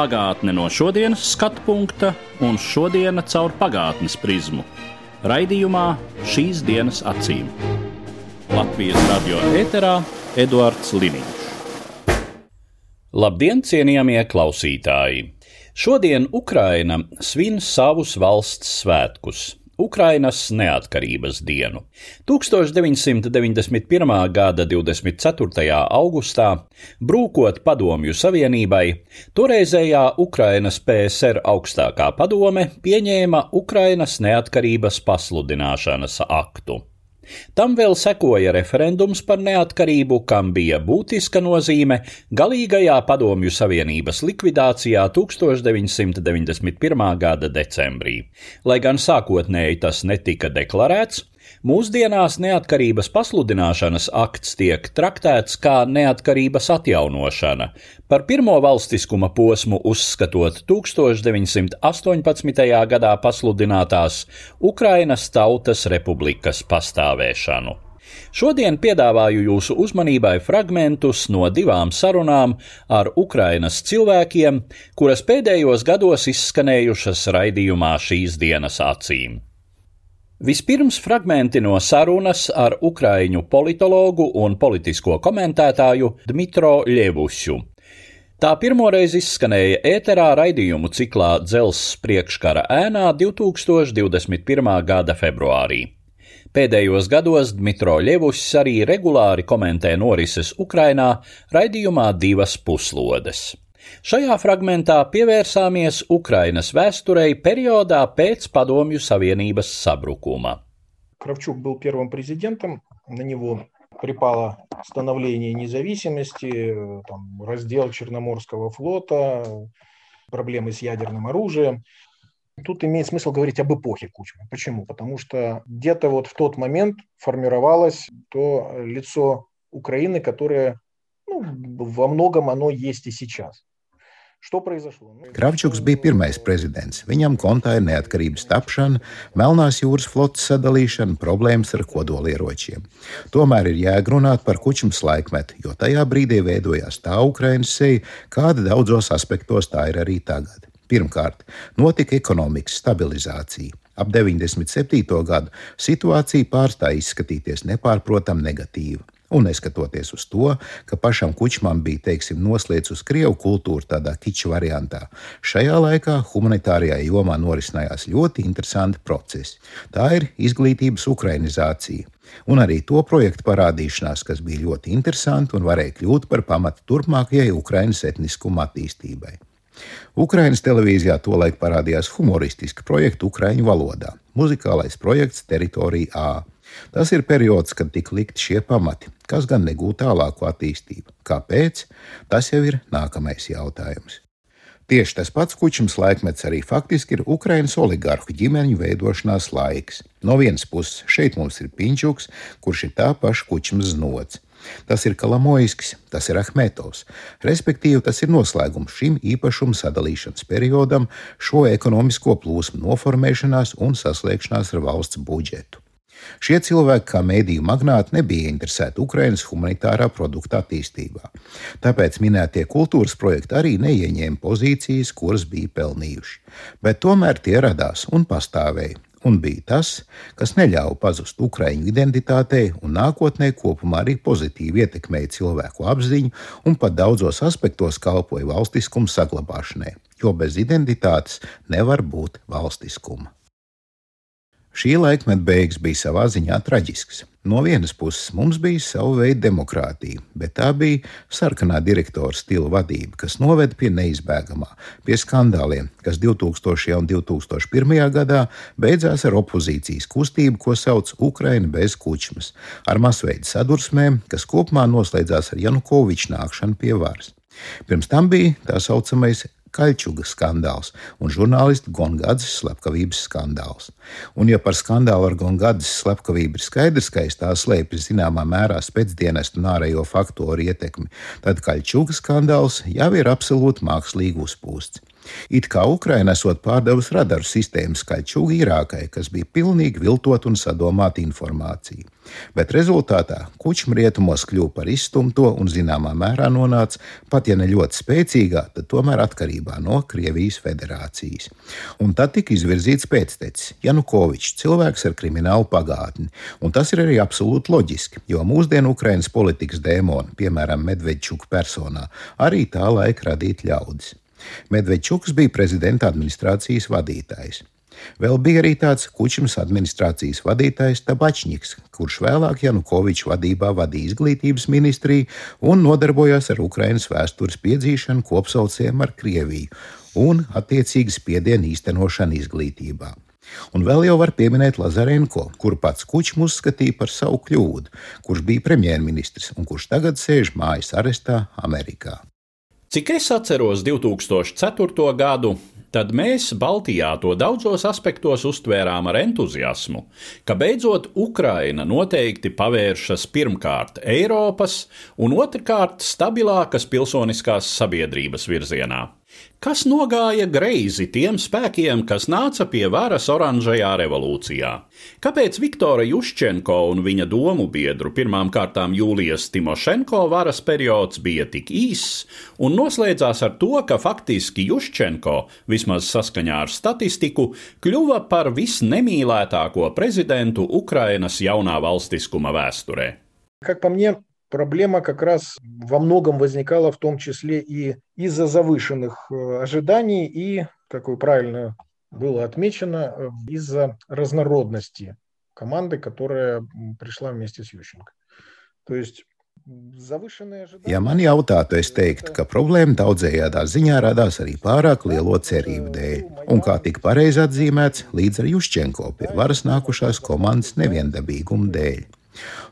Pagātne no šodienas skatu punkta un šodienas caur pagātnes prizmu. Raidījumā šīs dienas acīm. Latvijas radio eterā Eduards Liniņš. Labdien, cienījamie klausītāji! Šodien Ukraina svin savus valsts svētkus. Ukrainas neatkarības dienu. 1991. gada 24. augustā, brūkot Padomju Savienībai, toreizējā Ukrainas PSR augstākā padome pieņēma Ukrainas neatkarības pasludināšanas aktu. Tam vēl sekoja referendums par neatkarību, kam bija būtiska nozīme galīgajā Padomju Savienības likvidācijā 1991. gada decembrī. Lai gan sākotnēji tas netika deklarēts, Mūsdienās neatkarības pasludināšanas akts tiek traktēts kā neatkarības atjaunošana, par pirmo valstiskuma posmu uzskatot 1918. gadā pasludinātās Ukrainas Tautas Republikas pastāvēšanu. Šodien piedāvāju jūsu uzmanībai fragmentus no divām sarunām ar Ukrainas cilvēkiem, kuras pēdējos gados izskanējušas raidījumā šīs dienas acīm. Vispirms fragmenti no sarunas ar ukraiņu politologu un politisko komentētāju Dmitro Ļevušu. Tā pirmoreiz izskanēja ēterā raidījumu ciklā Dzels priekškara ēnā 2021. gada februārī. Pēdējos gados Dmitro Ļevus arī regulāri komentē norises Ukrainā raidījumā divas puslodes. Šajā fragmentā pievērsāmies Ukrainas vēsturei periodā pēc Padomju Savienības sabrukuma. Кравчук был первым президентом, на него припало становление независимости, там, раздел Черноморского флота, проблемы с ядерным оружием. Тут имеет смысл говорить об эпохе Кучмы. Почему? Потому что где-то вот в тот момент формировалось то лицо Украины, которое ну, во многом оно есть и сейчас. Kravčuks bija pirmais prezidents. Viņam kontā ir neatkarības tapšana, Melnās jūras flotes sadalīšana, problēmas ar kodolieročiem. Tomēr ir jēgrunāt par kučmas laikmetu, jo tajā brīdī veidojās tā Ukrainas seja, kāda daudzos aspektos tā ir arī tagad. Pirmkārt, notika ekonomikas stabilizācija. Ap 97. gadu situācija pārstāja izskatīties nepārprotami negatīva. Un neskatoties uz to, ka pašam kučmam bija, teiksim, noslēdz uz krievu kultūru tādā kiču variantā, šajā laikā humanitārajā jomā norisinājās ļoti interesanti procesi. Tā ir izglītības ukrainizācija. Un arī to projektu parādīšanās, kas bija ļoti interesanti un varēja kļūt par pamatu turpmākajai Ukraiņas etniskuma attīstībai. Ukraiņas televīzijā tolaik parādījās humoristiski projekti Ukrāņu valodā - muzikālais projekts Teritorija A. Tas ir periods, kad tika likti šie pamati, kas gan negūta tālāku attīstību. Kāpēc? Tas jau ir nākamais jautājums. Tieši tas pats kučums laikmets arī faktiski ir Ukraiņas oligarhu ģimeņu veidošanās laiks. No vienas puses, šeit mums ir Pinčuks, kurš ir tā paša kučums znots. Tas ir Kalamojskis, tas ir Ahmetovs. Respektīvi, tas ir noslēgums šim īpašumu sadalīšanas periodam, šo ekonomisko plūsmu noformēšanās un saslēgšanās ar valsts budžetu. Šie cilvēki, kā mēdīju magnāti, nebija interesēti Ukraiņas humanitārā produkta attīstībā. Tāpēc minētie kultūras projekti arī neieņēma pozīcijas, kuras bija pelnījuši. Bet tomēr tie radās un pastāvēja. Un bija tas, kas neļāva pazust Ukraiņu identitātei un nākotnē kopumā arī pozitīvi ietekmēja cilvēku apziņu un pat daudzos aspektos kalpoja valstiskuma saglabāšanai, jo bez identitātes nevar būt valstiskuma. Šī laikmeta beigas bija savā ziņā traģisks. No vienas puses mums bija sava veida demokrātija, bet tā bija sarkanā direktora stila vadība, kas noveda pie neizbēgamā, pie skandāliem, kas 2000. un 2001. gadā beidzās ar opozīcijas kustību, ko sauc Ukraina bez kučmas, ar masveida sadursmēm, kas kopumā noslēdzās ar Janukoviča nākšanu pie varas. Pirms tam bija tā saucamais Kaļķuga skandāls un žurnālistu Gongadzes slepkavības skandāls. Un, ja par skandālu ar Gongadzes slepkavību ir skaidrs, ka aiz tā slēpjas zināmā mērā spēcdienestu un ārējo faktoru ietekmi, tad Kaļķuga skandāls jau ir absolūti mākslīgi uzpūsts. It kā Ukraina esot pārdevusi radaru sistēmu skaļķūgu Irākai, kas bija pilnīgi viltot un sadomāta informācija. Bet rezultātā kučam rietumos kļuva par izstumto un zināmā mērā nonāca, pat ja ne ļoti spēcīgā, tad tomēr atkarībā no Krievijas federācijas. Un tad tika izvirzīts pēctecis Janukovičs, cilvēks ar kriminālu pagātni. Un tas ir arī absolūti loģiski, jo mūsdienu Ukrainas politikas dēmoni, piemēram, Medvedčuka personā, arī tā laika radīt ļaudis. Medvedčuks bija prezidenta administrācijas vadītājs. Vēl bija arī tāds Kučmas administrācijas vadītājs Tabačņiks, kurš vēlāk Janukoviča vadībā vadīja izglītības ministriju un nodarbojās ar Ukrainas vēstures piedzīšanu kopsaucējiem ar Krieviju un attiecīgi spiedienu īstenošanu izglītībā. Un vēl jau var pieminēt Lazarenko, kuru pats Kučs uzskatīja par savu kļūdu, kurš bija premjerministrs un kurš tagad sēž mājas arestā Amerikā. Cik es atceros 2004. gadu, tad mēs Baltijā to daudzos aspektos uztvērām ar entuziasmu, ka beidzot Ukraina noteikti pavēršas pirmkārt Eiropas un otrkārt stabilākas pilsoniskās sabiedrības virzienā Kas nogāja greizi tiem spēkiem, kas nāca pie varas oranžajā revolūcijā? Kāpēc Viktora Juščenko un viņa domu biedru pirmām kārtām Jūlijas Timošenko varas periods bija tik īss un noslēdzās ar to, ka faktiski Juščenko, vismaz saskaņā ar statistiku, kļuva par visnemīlētāko prezidentu Ukrainas jaunā valstiskuma vēsturē? Как по мне, проблема как раз во многом возникала в том числе и из-за завышенных э, ожиданий и, как вы правильно было отмечено, э, из-за разнородности команды, которая пришла вместе с Ющенко. То есть Ja man jautātu, es teiktu, ka problēma daudzējādā ziņā radās arī pārāk lielo cerību dēļ, un kā tika pareizi atzīmēts, līdz ar Juščenko pie varas nākušās komandas neviendabīguma dēļ.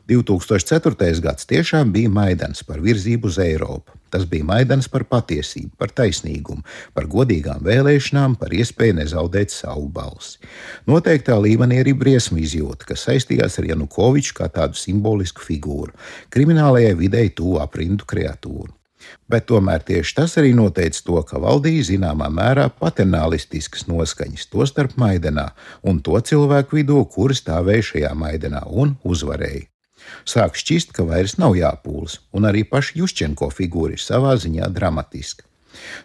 2004. gads tiešām bija maidans par virzību uz Eiropu. Tas bija maidans par patiesību, par taisnīgumu, par godīgām vēlēšanām, par iespēju nezaudēt savu balsi. Noteiktā līmenī arī briesmu izjūta, kas saistījās ar Janukoviču kā tādu simbolisku figūru, kriminālajai videi tuvu aprindu kreatūru. Bet tomēr tieši tas arī noteica to, ka valdīja zināmā mērā paternālistiskas noskaņas, tostarp Maidenā un to cilvēku vidū, kuri stāvēja šajā Maidenā un uzvarēja. Sāk šķist, ka vairs nav jāpūlas, un arī paša Juščenko figūra ir savā ziņā dramatiska.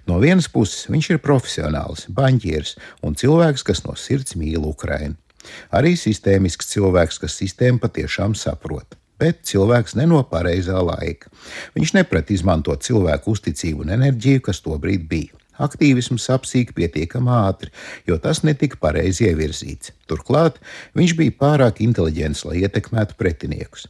No vienas puses viņš ir profesionāls, banķieris un cilvēks, kas no sirds mīl Ukrainu. Arī sistēmisks cilvēks, kas sistēmu patiešām saprot bet cilvēks ne no pareizā laika. Viņš neprat izmantot cilvēku uzticību un enerģiju, kas tobrīd bija. Aktīvisms apsīk pietiekami ātri, jo tas netika pareizi ievirzīts. Turklāt viņš bija pārāk inteliģents, lai ietekmētu pretiniekus.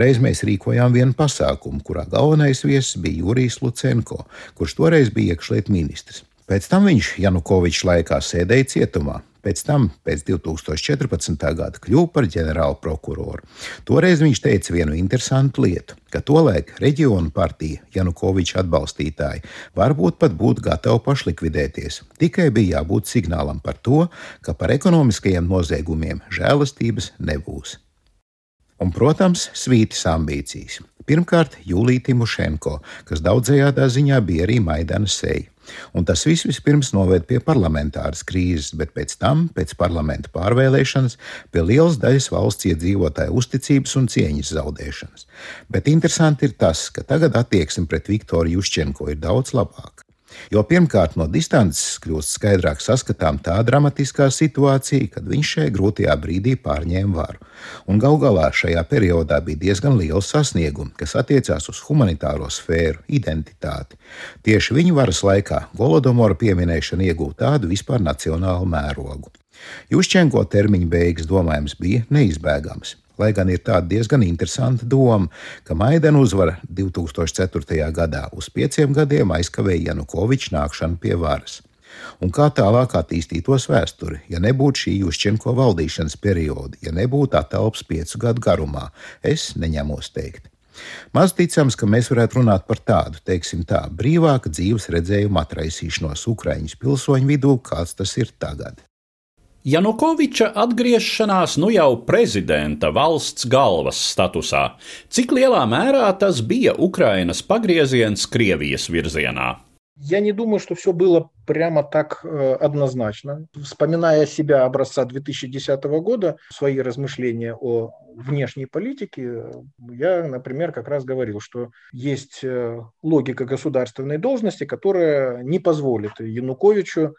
Reiz mēs rīkojām vienu pasākumu, kurā galvenais viesis bija Jurijs Lucenko, kurš toreiz bija iekšlietu ministrs. Pēc tam viņš Janukoviča laikā sēdēja cietumā. Pēc tam, pēc 2014. gada, kļuva par ģenerālu prokuroru. Toreiz viņš teica vienu interesantu lietu, ka tolaik reģionu partija, Janukoviča atbalstītāji, varbūt pat būtu gatavi pašlikvidēties. Tikai bija jābūt signālam par to, ka par ekonomiskajiem noziegumiem žēlastības nebūs. Un, protams, svītas ambīcijas. Pirmkārt, Jūlija Timošenko, kas daudzējādā ziņā bija arī Maidana seja. Un tas viss vispirms noved pie parlamentāras krīzes, bet pēc tam, pēc parlamenta pārvēlēšanas, pie lielas daļas valsts iedzīvotāju uzticības un cieņas zaudēšanas. Bet interesanti ir tas, ka tagad attieksme pret Viktoru Juščenko ir daudz labāka. Jo pirmkārt, no distances kļūst skaidrāk saskatām tā dramatiskā situācija, kad viņš šajā grūtajā brīdī pārņēma varu. Un gal galā šajā periodā bija diezgan liels sasniegums, kas attiecās uz humanitāro sfēru, identitāti. Tieši viņa varas laikā Golodomora pieminēšana iegūta tādu vispār nacionālu mērogu. Jušķenko termiņa beigas domājams bija neizbēgams. Lai gan ir tāda diezgan interesanta doma, ka Maidana uzvara 2004. gadā uz pieciem gadiem aizkavēja Janukoviča nākšanu pie varas. Un kā tālāk attīstītos vēsture, ja nebūtu šī Juščenko valdīšanas perioda, ja nebūtu atelps piecu gadu garumā, es neņemos teikt. Maz ticams, ka mēs varētu runāt par tādu, teiksim tā, brīvāka dzīves redzējuma atraisīšanos Ukraiņas pilsoņu vidū, kāds tas ir tagad. Janukoviča atgriešanās nu jau prezidenta valsts galvas statusā, cik lielā mērā tas bija Ukrainas pagrieziens Krievijas virzienā? Я не думаю, что все было прямо так э, однозначно. Вспоминая себя образца 2010 года, свои размышления о внешней политике, я, например, как раз говорил, что есть э, логика государственной должности, которая не позволит Януковичу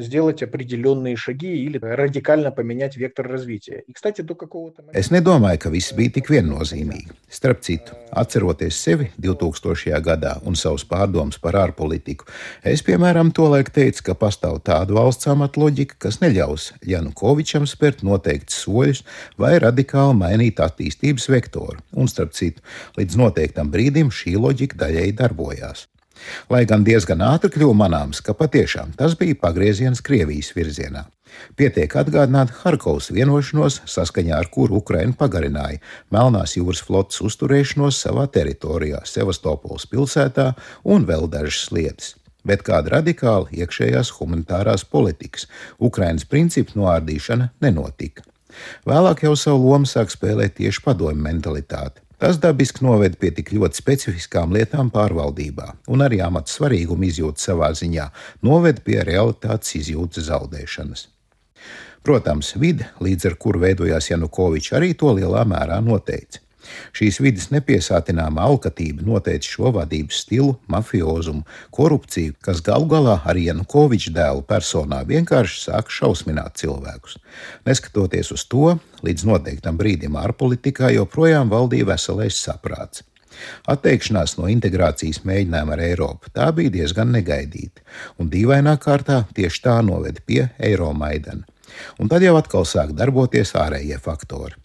сделать определенные шаги или радикально поменять vektoru развития. И, kстати, до какого-то Es nedomāju, ka viss bija tik viennozīmīgi. Starp citu, atceroties sevi 2000. gadā un savus pārdomus par ārpolitiku, es, piemēram, tolaik teicu, ka pastāv tāda valsts amata loģika, kas neļaus Janukovičam spērt noteikts soļus vai radikāli mainīt attīstības vektoru. Un, starp citu, līdz noteiktam brīdim šī loģika daļēji darbojās. Lai gan diezgan ātri kļuva manāms, ka patiešām tas bija pagrieziens Krievijas virzienā. Pietiek atgādināt Harkovas vienošanos, saskaņā ar kuru Ukraina pagarināja Melnās jūras flotes uzturēšanos savā teritorijā, Sevastopols pilsētā un vēl dažas lietas. Bet kāda radikāla iekšējās humanitārās politikas, Ukrainas principu noārdīšana nenotika. Vēlāk jau savu lomu sāk spēlēt tieši padomju mentalitāte. Tas dabiski noved pie tik ļoti specifiskām lietām pārvaldībā, un arī amata svarīguma izjūta savā ziņā noved pie realitātes izjūtas zaudēšanas. Protams, vide, līdz ar kuru veidojās Janukovičs, arī to lielā mērā noteica. Šīs vidas nepiesātināma alkatība noteica šo vadības stilu, mafiozumu, korupciju, kas galu galā ar Janukoviča dēlu personā vienkārši sāk šausmināt cilvēkus. Neskatoties uz to, līdz noteiktam brīdim ārpolitikā joprojām valdīja veselais saprāts. Atteikšanās no integrācijas mēģinājuma ar Eiropu tā bija diezgan negaidīta, un dīvainā kārtā tieši tā noveda pie Eiromaidana. Un tad jau atkal sāk darboties ārējie faktori.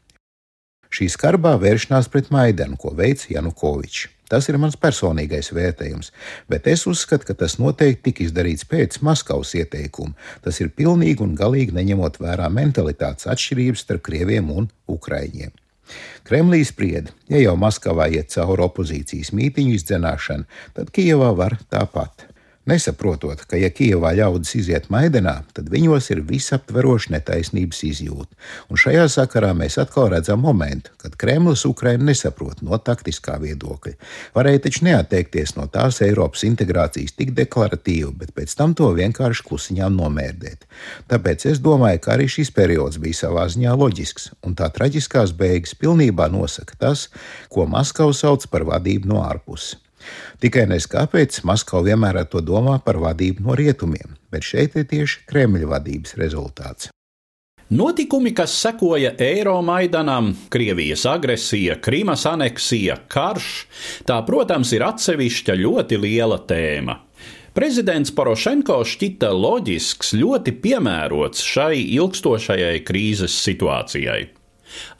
Šī skarbā vēršanās pret Maidanu, ko veids Janukovičs. Tas ir mans personīgais vērtējums, bet es uzskatu, ka tas noteikti tika izdarīts pēc Maskavas ieteikuma. Tas ir pilnīgi un galīgi neņemot vērā mentalitātes atšķirības starp krieviem un ukraiņiem. Kremlī sprieda, ja jau Maskavā iet cauri opozīcijas mītīņu izdzenāšana, tad Kijavā var tāpat nesaprotot, ka, ja Kijavā ļaudis iziet maidenā, tad viņos ir visaptveroša netaisnības izjūta. Un šajā sakarā mēs atkal redzam momentu, kad Kremlis Ukrainu nesaprot no taktiskā viedokļa. Varēja taču neatteikties no tās Eiropas integrācijas tik deklaratīvi, bet pēc tam to vienkārši klusiņām nomērdēt. Tāpēc es domāju, ka arī šis periods bija savā ziņā loģisks, un tā traģiskās beigas pilnībā nosaka tas, ko Maskava sauc par vadību no ārpuses. Tikai nes kāpēc Maskava vienmēr to domā par vadību no rietumiem, bet šeit ir tieši Kremļa vadības rezultāts. Notikumi, kas sekoja Eiromaidanam, Krievijas agresija, Krimas aneksija, karš, tā, protams, ir atsevišķa ļoti liela tēma. Prezidents Porošenko šķita loģisks, ļoti piemērots šai ilgstošajai krīzes situācijai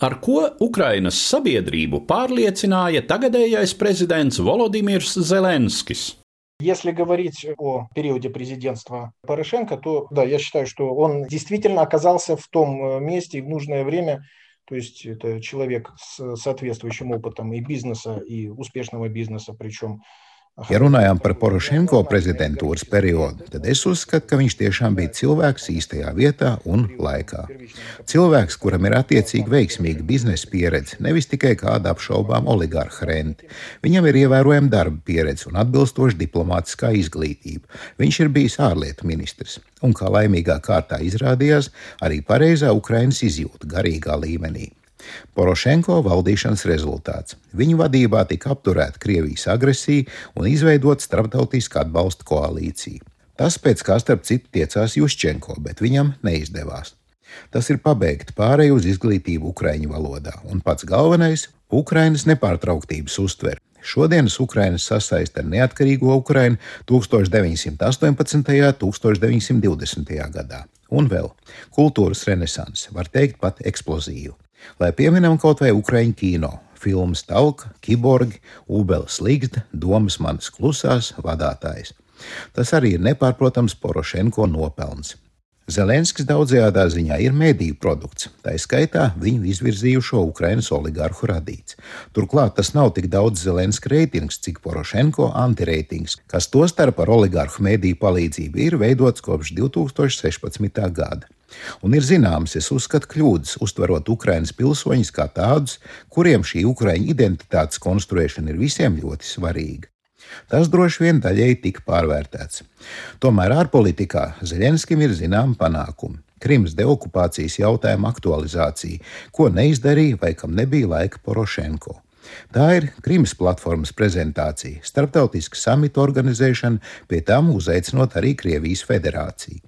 ar ko Ukrainas sabiedrību pārliecināja tagadējais prezidents Volodimirs Zelenskis. Если говорить о периоде президентства Порошенко, то да, я считаю, что он действительно оказался в том э, месте и в нужное время. То есть это человек с соответствующим опытом и бизнеса, и успешного бизнеса, причем Ja runājām par Porošenko prezidentūras periodu, tad es uzskatu, ka viņš tiešām bija cilvēks īstajā vietā un laikā. Cilvēks, kuram ir attiecīgi veiksmīga biznesa pieredze, nevis tikai kāda apšaubām oligārha renti. Viņam ir ievērojama darba pieredze un atbilstoša diplomātiskā izglītība. Viņš ir bijis ārlietu ministrs. Un kā laimīgā kārtā izrādījās, arī pareizā Ukrainas izjūta garīgā līmenī. Porošenko valdīšanas rezultāts. Viņu vadībā tika apturēta Krievijas agresija un izveidota starptautiska atbalsta koalīcija. Tas pēc kā starp citu tiecās Juščenko, bet viņam neizdevās. Tas ir pabeigt pārēju uz izglītību ukraiņu valodā, un pats galvenais - Ukrainas nepārtrauktības uztvere. Šodienas Ukraina sasaista ar neatkarīgo Ukrainu 1918. un 1920. gadā. Un vēl kultūras renesanse, var teikt, pat eksplozīva. Lai pieminam kaut vai Ukraiņu kino, filmas Tauka, Kiborgi, Ubeles Ligzda, Domas manas klusās vadātājs. Tas arī ir nepārprotams Porošenko nopelns. Zelenskis daudzajā ziņā ir mediju produkts, tā skaitā viņu izvirzījušo Ukraiņas oligarhu radīts. Turklāt tas nav tik daudz Zelenska reitings, cik Porošenko antireitings, kas tostarp ar oligarhu mediju palīdzību ir veidots kopš 2016. gada. Un ir zināms, es uzskatu kļūdas, uztverot Ukraiņas pilsoņus kā tādus, kuriem šī Ukraiņu identitātes konstruēšana ir visiem ļoti svarīga. Tas droši vien daļēji tika pārvērtēts. Tomēr ārpolitikā Zeļenskim ir zināma panākuma. Krimas deokupācijas jautājuma aktualizācija, ko neizdarīja vai kam nebija laika Porošenko. Tā ir Krimas platformas prezentācija, starptautiska samita organizēšana, pie tam uzaicinot arī Krievijas federāciju.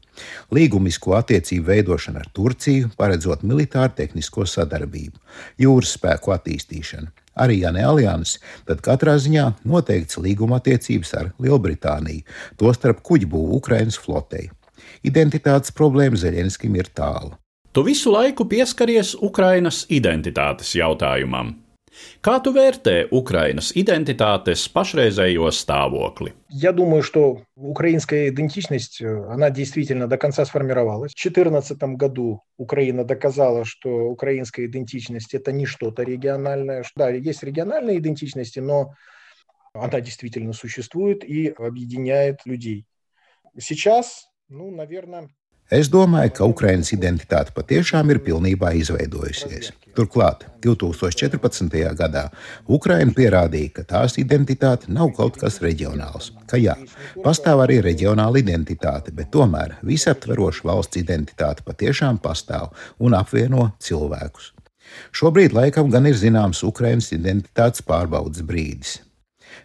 Līgumisko attiecību veidošana ar Turciju, paredzot militāru tehnisko sadarbību, jūras spēku attīstīšanu, arī ja ne alianses, tad katrā ziņā noteikts līguma attiecības ar Lielbritāniju, tostarp kuģi būvu Ukrainas flotei. Identitātes problēma Zeļenskim ir tālu. Tu visu laiku pieskaries Ukrainas identitātes jautājumam. Kā tu vērtē Ukrainas identitātes pašreizējo stāvokli? Я думаю, что украинская идентичность, она действительно до конца сформировалась. В 2014 году Украина доказала, что украинская идентичность это не что-то региональное. Да, есть региональные идентичности, но она действительно существует и объединяет людей. Сейчас, ну, наверное, Es domāju, ka Ukraiņas identitāte patiešām ir pilnībā izveidojusies. Turklāt 2014. gadā Ukraina pierādīja, ka tās identitāte nav kaut kas reģionāls. Ka jā, pastāv arī reģionāla identitāte, bet tomēr visaptveroša valsts identitāte patiešām pastāv un apvieno cilvēkus. Šobrīd laikam gan ir zināms Ukraiņas identitātes pārbaudas brīdis.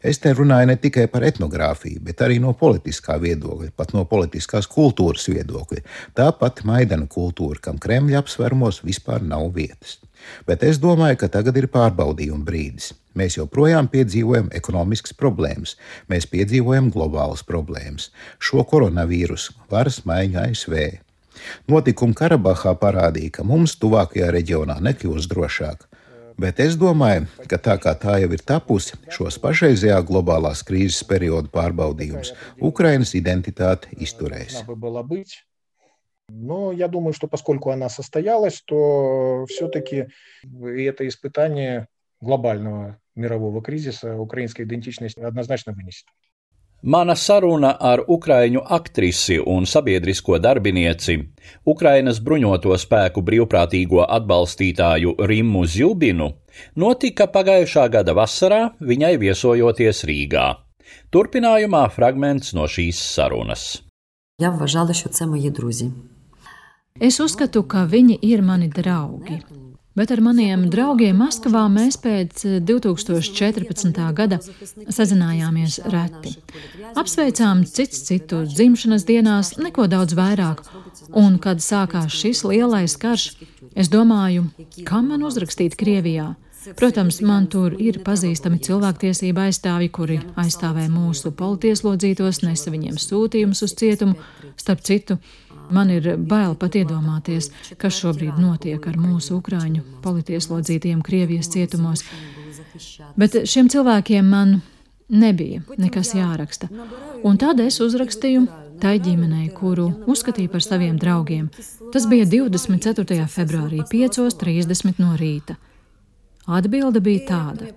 Es te runāju ne tikai par etnogrāfiju, bet arī no politiskā viedokļa, pat no politiskās kultūras viedokļa. Tāpat maidana kultūra, kam Kremļa apsvērumos vispār nav vietas. Bet es domāju, ka tagad ir pārbaudījuma brīdis. Mēs joprojām piedzīvojam ekonomiskas problēmas, mēs piedzīvojam globālas problēmas, šo koronavīrusu, varas maiņu ASV. Notikumi Karabahā parādīja, ka mums tuvākajā reģionā nekļūs drošāk, Bet es domāju, ka tā kā tā jau ir tapusi, šos pašreizējā globālās krīzes periodu pārbaudījums Ukrainas identitāte izturēs. Но я думаю, что поскольку она состоялась, то все-таки это испытание глобального мирового кризиса украинская идентичность однозначно вынесет. Mana saruna ar ukraiņu aktrisi un sabiedrisko darbinieci, Ukrainas bruņoto spēku brīvprātīgo atbalstītāju Rimmu Zilbinu, notika pagājušā gada vasarā, viņai viesojoties Rīgā. Turpinājumā fragments no šīs sarunas. Ja važāla, Es uzskatu, ka viņi ir mani draugi. Bet ar maniem draugiem Maskavā mēs pēc 2014. Eh, gada sazinājāmies reti. Apsveicām cits citu dzimšanas dienās, neko daudz vairāk. Un, kad sākās šis lielais karš, es domāju, kam man uzrakstīt Krievijā? Protams, man tur ir pazīstami cilvēktiesība aizstāvji, kuri aizstāvē mūsu politieslodzītos, nesa viņiem sūtījumus uz cietumu. Starp citu, Man ir bail pat iedomāties, kas šobrīd notiek ar mūsu ukrāņu politieslodzītiem Krievijas cietumos. Bet šiem cilvēkiem man nebija nekas jāraksta. Un tad es uzrakstīju tai ģimenei, kuru uzskatīju par saviem draugiem. Tas bija 24. februārī, 5.30 no rīta. Atbilde bija tāda: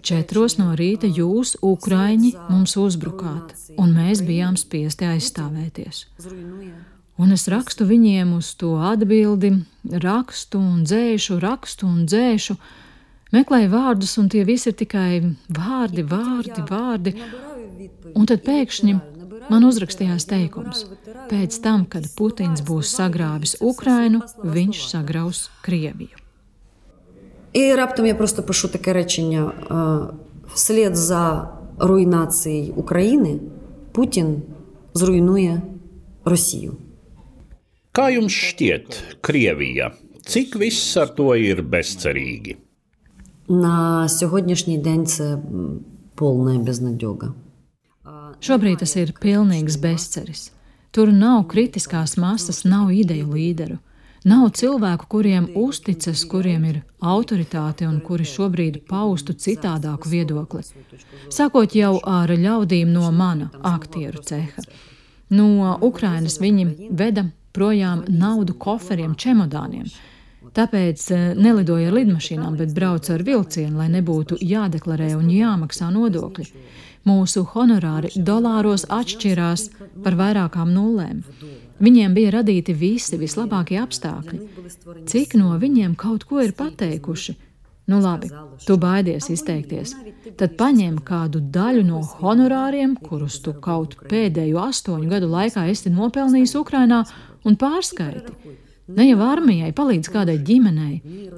Četros no rīta jūs, Ukrāņi, mums uzbrukāt, un mēs bijām spiesti aizstāvēties. Un es rakstu viņiem uz to atbildi, rakstu un dzēšu, rakstu un dzēšu. Meklēju vārdus, un tie visi ir tikai vārdi, vārdi, vārdi. Un tad pēkšņi man uzrakstījās teikums: pēc tam, kad Putins būs sagrāvis Ukrainu, viņš sagraus Krieviju. І раптом я просто пишу таке речення: вслід за руйнацією України Путін зруйнує Росію. Kā jums šķiet, Krievija? Cik viss ar to ir bezcerīgi? На сьогоднішній день це повна безнадьога. Šobrīd tas ir pilnīgs bezceris. Tur nav kritiskās masas, nav ideju līderu. Nav cilvēku, kuriem uzticas, kuriem ir autoritāte un kuri šobrīd paustu citādāku viedokli. Sākot jau ar ļaudīm no mana aktieru ceha. No Ukrainas viņi veda projām naudu koferiem, čemodāniem. Tāpēc eh, nelidoju ar lidmašīnām, bet braucu ar vilcienu, lai nebūtu jādeklarē un jāmaksā nodokļi. Mūsu honorāri dolāros atšķirās par vairākām nulēm. Viņiem bija radīti visi vislabākie apstākļi. Cik no viņiem kaut ko ir pateikuši? Nu, labi, tu baidies izteikties. Tad paņem kādu daļu no honorāriem, kurus tu kaut pēdējo astoņu gadu laikā esi nopelnījis Ukrajinā, un pārskaiti. Ne jau armijai palīdz kādai ģimenei,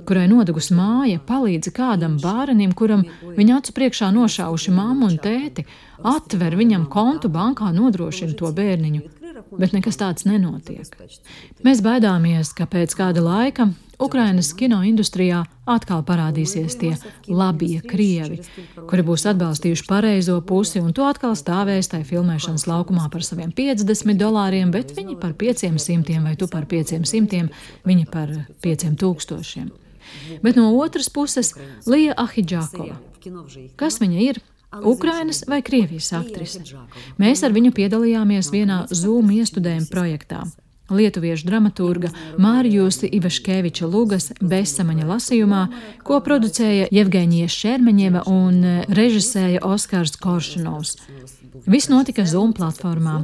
kurai nodegus māja, palīdz kādam bērnam, kuram viņa acu priekšā nošauši mammu un tēti, atver viņam kontu bankā, nodrošina to bērniņu. Bet nekas tāds nenotiek. Mēs baidāmies, ka pēc kāda laika Ukrainas kino industrijā atkal parādīsies tie labie krievi, kuri būs atbalstījuši pareizo pusi, un to atkal stāvēs tajā filmēšanas laukumā par saviem 50 dolāriem, bet viņi par 500 vai tu par 500, viņi par 5000. Bet no otras puses, Lija Ahidžākova. Kas viņa ir? Ukrainas vai Krievijas aktrise. Mēs ar viņu piedalījāmies vienā Zoom iestudējuma projektā. Lietuviešu dramaturga Mārjusi Ivaškeviča Lugas bezsamaņa lasījumā, ko producēja Jevgeņija Šermeņeva un režisēja Oskars Koršanovs. Viss notika Zoom platformā,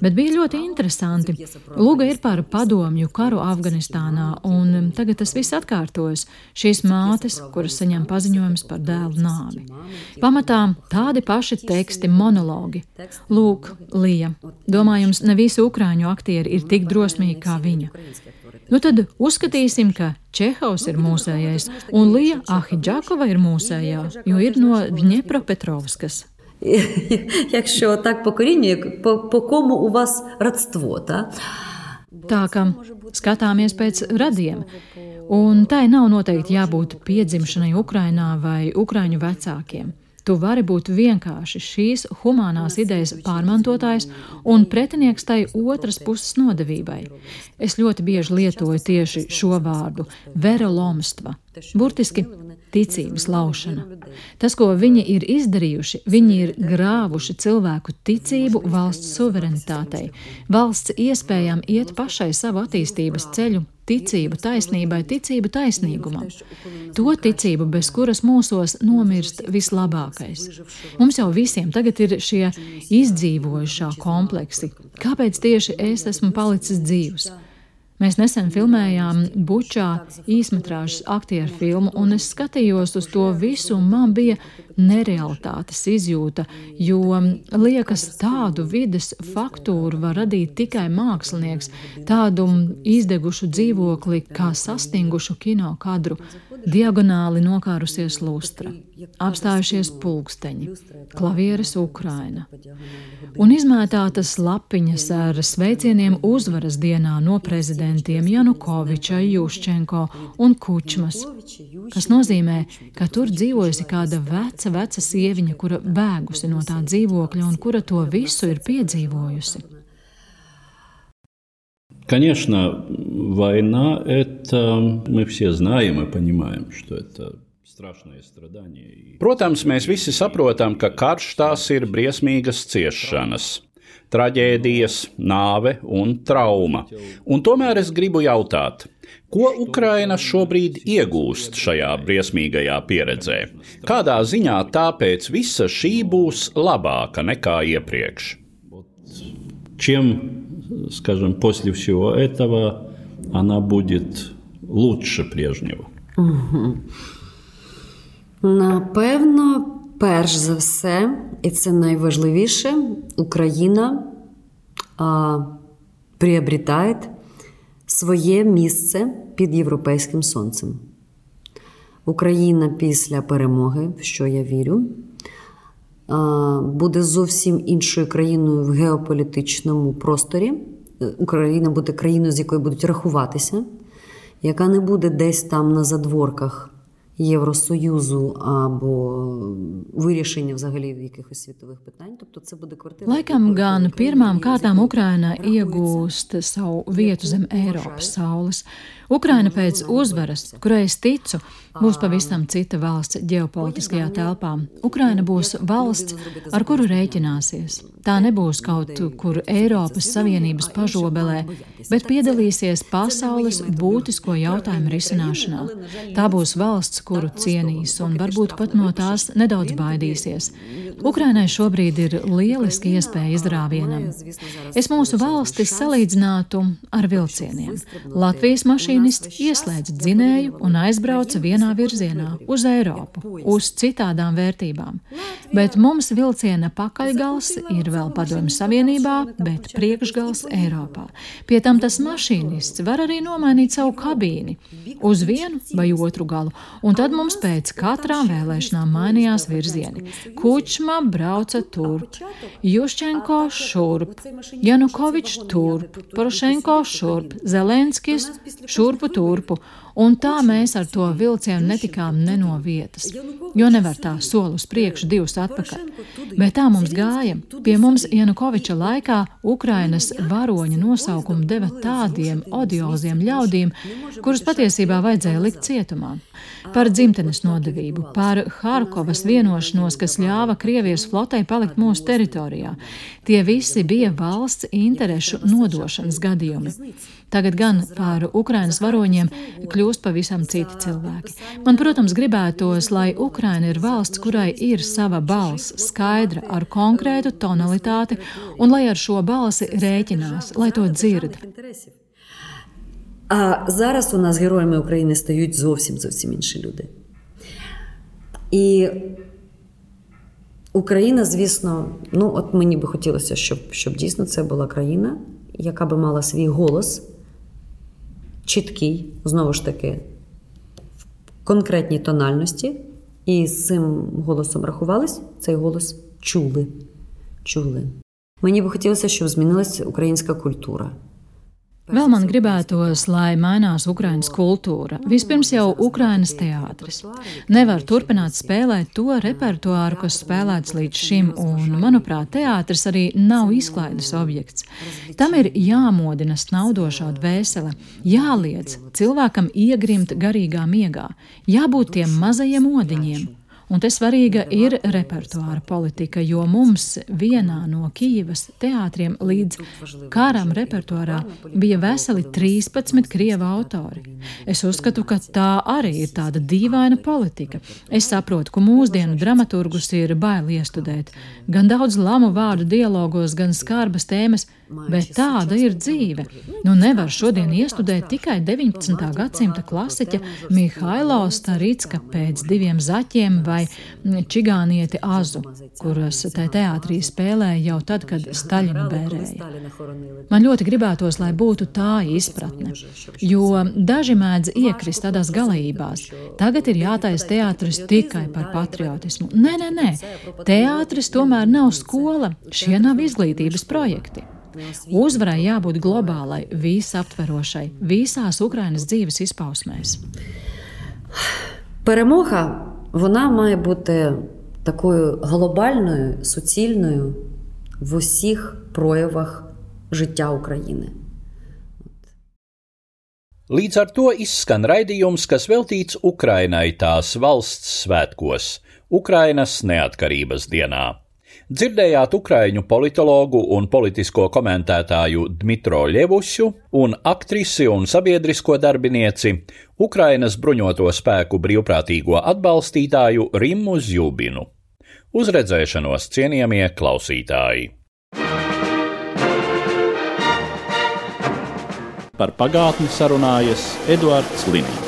bet bija ļoti interesanti. Lūga ir par padomju karu Afganistānā, un tagad tas viss atkārtojas. Šīs mātes, kuras saņem paziņojumus par dēlu nāvi. Pamatā tādi paši teksti, monologi. Lūk, Lija, domājams, ne visi ukrāņu aktieri ir tik drosmīgi kā viņa. Nu tad uzskatīsim, ka Čehovs ir mūsējais, un Lija Ahidžakova ir mūsējā, jo ir no Dņepropetrovskas. якщо так по корінню, по, по кому у вас родство. Та? Tā kā skatāmies pēc radiem, un tai nav noteikti jābūt piedzimšanai Ukrainā vai Ukrāņu vecākiem. Tu vari būt vienkārši šīs humanās idejas pārmantotājs un pretinieks tai otras puses nodevībai. Es ļoti bieži lietoju tieši šo vārdu - verolomstva, burtiski ticības laušana. Tas, ko viņi ir izdarījuši, viņi ir grāvuši cilvēku ticību valsts suverenitātei, valsts iespējām iet pašai savu attīstības ceļu, ticību taisnībai, ticību taisnīgumam. To ticību, bez kuras mūsos nomirst vislabākais. Mums jau visiem tagad ir šie izdzīvojušā kompleksi. Kāpēc tieši es esmu palicis dzīvs? Mēs nesen filmējām Bučā īsmetrāžas aktieru filmu, un es skatījos uz to visu, un man bija nerealitātes izjūta, jo liekas, tādu vides faktūru var radīt tikai mākslinieks, tādu izdegušu dzīvokli kā sastingušu kino kadru, diagonāli nokārusies lustra, apstājušies pulksteņi, klavieres Ukraina. Un izmētātas lapiņas ar sveicieniem uzvaras dienā no prezidentiem Janukoviča, Juščenko un Kučmas, kas nozīmē, ka tur dzīvojusi kāda veca, veca sieviņa, kura bēgusi no tā dzīvokļa un kura to visu ir piedzīvojusi. Конечно, война – это мы все знаем и понимаем, что это Protams, mēs visi saprotam, ka karš tās ir briesmīgas ciešanas, traģēdijas, nāve un trauma. Un tomēr es gribu jautāt, ko Ukraina šobrīd iegūst šajā briesmīgajā pieredzē? Kādā ziņā tāpēc visa šī būs labāka nekā iepriekš? Чем, скажем, после всего этого она будет лучше прежнего? Угу. Напевно, перш за все, і це найважливіше, Україна а, приобретає своє місце під європейським сонцем. Україна після перемоги, в що я вірю, буде зовсім іншою країною в геополітичному просторі. Україна буде країною, з якою будуть рахуватися, яка не буде десь там на задворках Євросоюзу або вирішення взагалі якихось світових питань. Тобто це буде квартира. Laikam gan pirmām kārtām Ukraina iegūst savu vietu zem Eiropas saules. Ukraina pēc uzvaras, kurai es ticu, būs pavisam cita valsts ģeopolitiskajā telpā. Ukraina būs valsts, ar kuru rēķināsies. Tā nebūs kaut kur Eiropas Savienības pažobelē, bet piedalīsies pasaules būtisko jautājumu risināšanā. Tā būs valsts, kuru cienīs un varbūt pat no tās nedaudz baidīsies. Ukrainai šobrīd ir lieliski iespēja izrāvienam. Es mūsu valsti salīdzinātu ar vilcieniem. Latvijas mašīnists ieslēdz dzinēju un aizbrauca vienā virzienā uz Eiropu, uz citādām vērtībām. Bet mums vilciena pakaļgals ir vēl Padomju Savienībā, bet priekšgals Eiropā. Pie tam tas mašīnists var arī nomainīt savu kabīni uz vienu vai otru galu, un tad mums pēc katrām vēlēšanām mainījās virzieni. Kučma brauca turp, Juščenko šurp, Janukovičs turp, Porošenko šurp, Zelenskis šurpu turpu. Un tā mēs ar to vilcienu netikām ne no vietas, jo nevar tā soli uz priekšu, divus atpakaļ. Bet tā mums gāja. Pie mums Janukoviča laikā Ukrainas varoņa nosaukumu deva tādiem odioziem ļaudīm, kurus patiesībā vajadzēja likt cietumā. Par dzimtenes nodevību, par Harkovas vienošanos, kas ļāva Krievijas flotei palikt mūsu teritorijā. Tie visi bija valsts interešu nodošanas gadījumi. Tagad gan par Ukrainas varoņiem kļūst pavisam citi cilvēki. Man, protams, gribētos, lai Ukraina ir valsts, kurai ir sava balss, skaidra, ar konkrētu tonalitāti, un lai ar šo balsi rēķinās, lai to dzird. А зараз у нас героями України стають зовсім зовсім інші люди. І Україна, звісно, ну от мені би хотілося, щоб, щоб дійсно це була країна, яка би мала свій голос Чіткий, знову ж таки, в конкретній тональності, і з цим голосом рахувались, цей голос чули. чули. Мені би хотілося, щоб змінилася українська культура. Vēl man gribētos, lai mainās Ukraiņas kultūra. Vispirms jau Ukraiņas teātris. Nevar turpināt spēlēt to repertuāru, kas spēlēts līdz šim, un, manuprāt, teātris arī nav izklaides objekts. Tam ir jāmodina snaudošā dvēsele, jāliedz cilvēkam iegrimt garīgā miegā, jābūt tiem mazajiem odiņiem. Un te svarīga ir repertuāra politika, jo mums vienā no Kijivas teātriem līdz kāram repertuārā bija veseli 13 krievu autori. Es uzskatu, ka tā arī ir tāda dīvaina politika. Es saprotu, ka mūsdienu dramaturgus ir bail iestudēt. Gan daudz lamu vārdu dialogos, gan skarbas tēmas, Bet tāda ir dzīve. Nu, nevar šodien iestudēt tikai 19. gadsimta klasiķa Mihailo Starīcka pēc diviem zaķiem vai čigānieti Azu, kuras te teātrī spēlēja jau tad, kad Staļina bērēja. Man ļoti gribētos, lai būtu tā izpratne, jo daži mēdz iekrist tādās galējībās. Tagad ir jātaisa teātris tikai par patriotismu. Nē, nē, nē, teātris tomēr nav skola, šie nav izglītības projekti. Uzvarai jābūt globālai, visaptverošai, visās Ukrainas dzīves izpausmēs. Перемога вона має бути такою глобальною, суцільною в усіх проявах життя України. Līdz ar to izskan raidījums, kas veltīts Ukrainai tās valsts svētkos, Ukrainas neatkarības dienā. Dzirdējāt ukraiņu politologu un politisko komentētāju Dmitro Ļevusu un aktrisi un sabiedrisko darbinieci, Ukrainas bruņoto spēku brīvprātīgo atbalstītāju Rimmu Zjubinu. Uz redzēšanos, cienījamie klausītāji! Par pagātni sarunājas Eduards Līniju.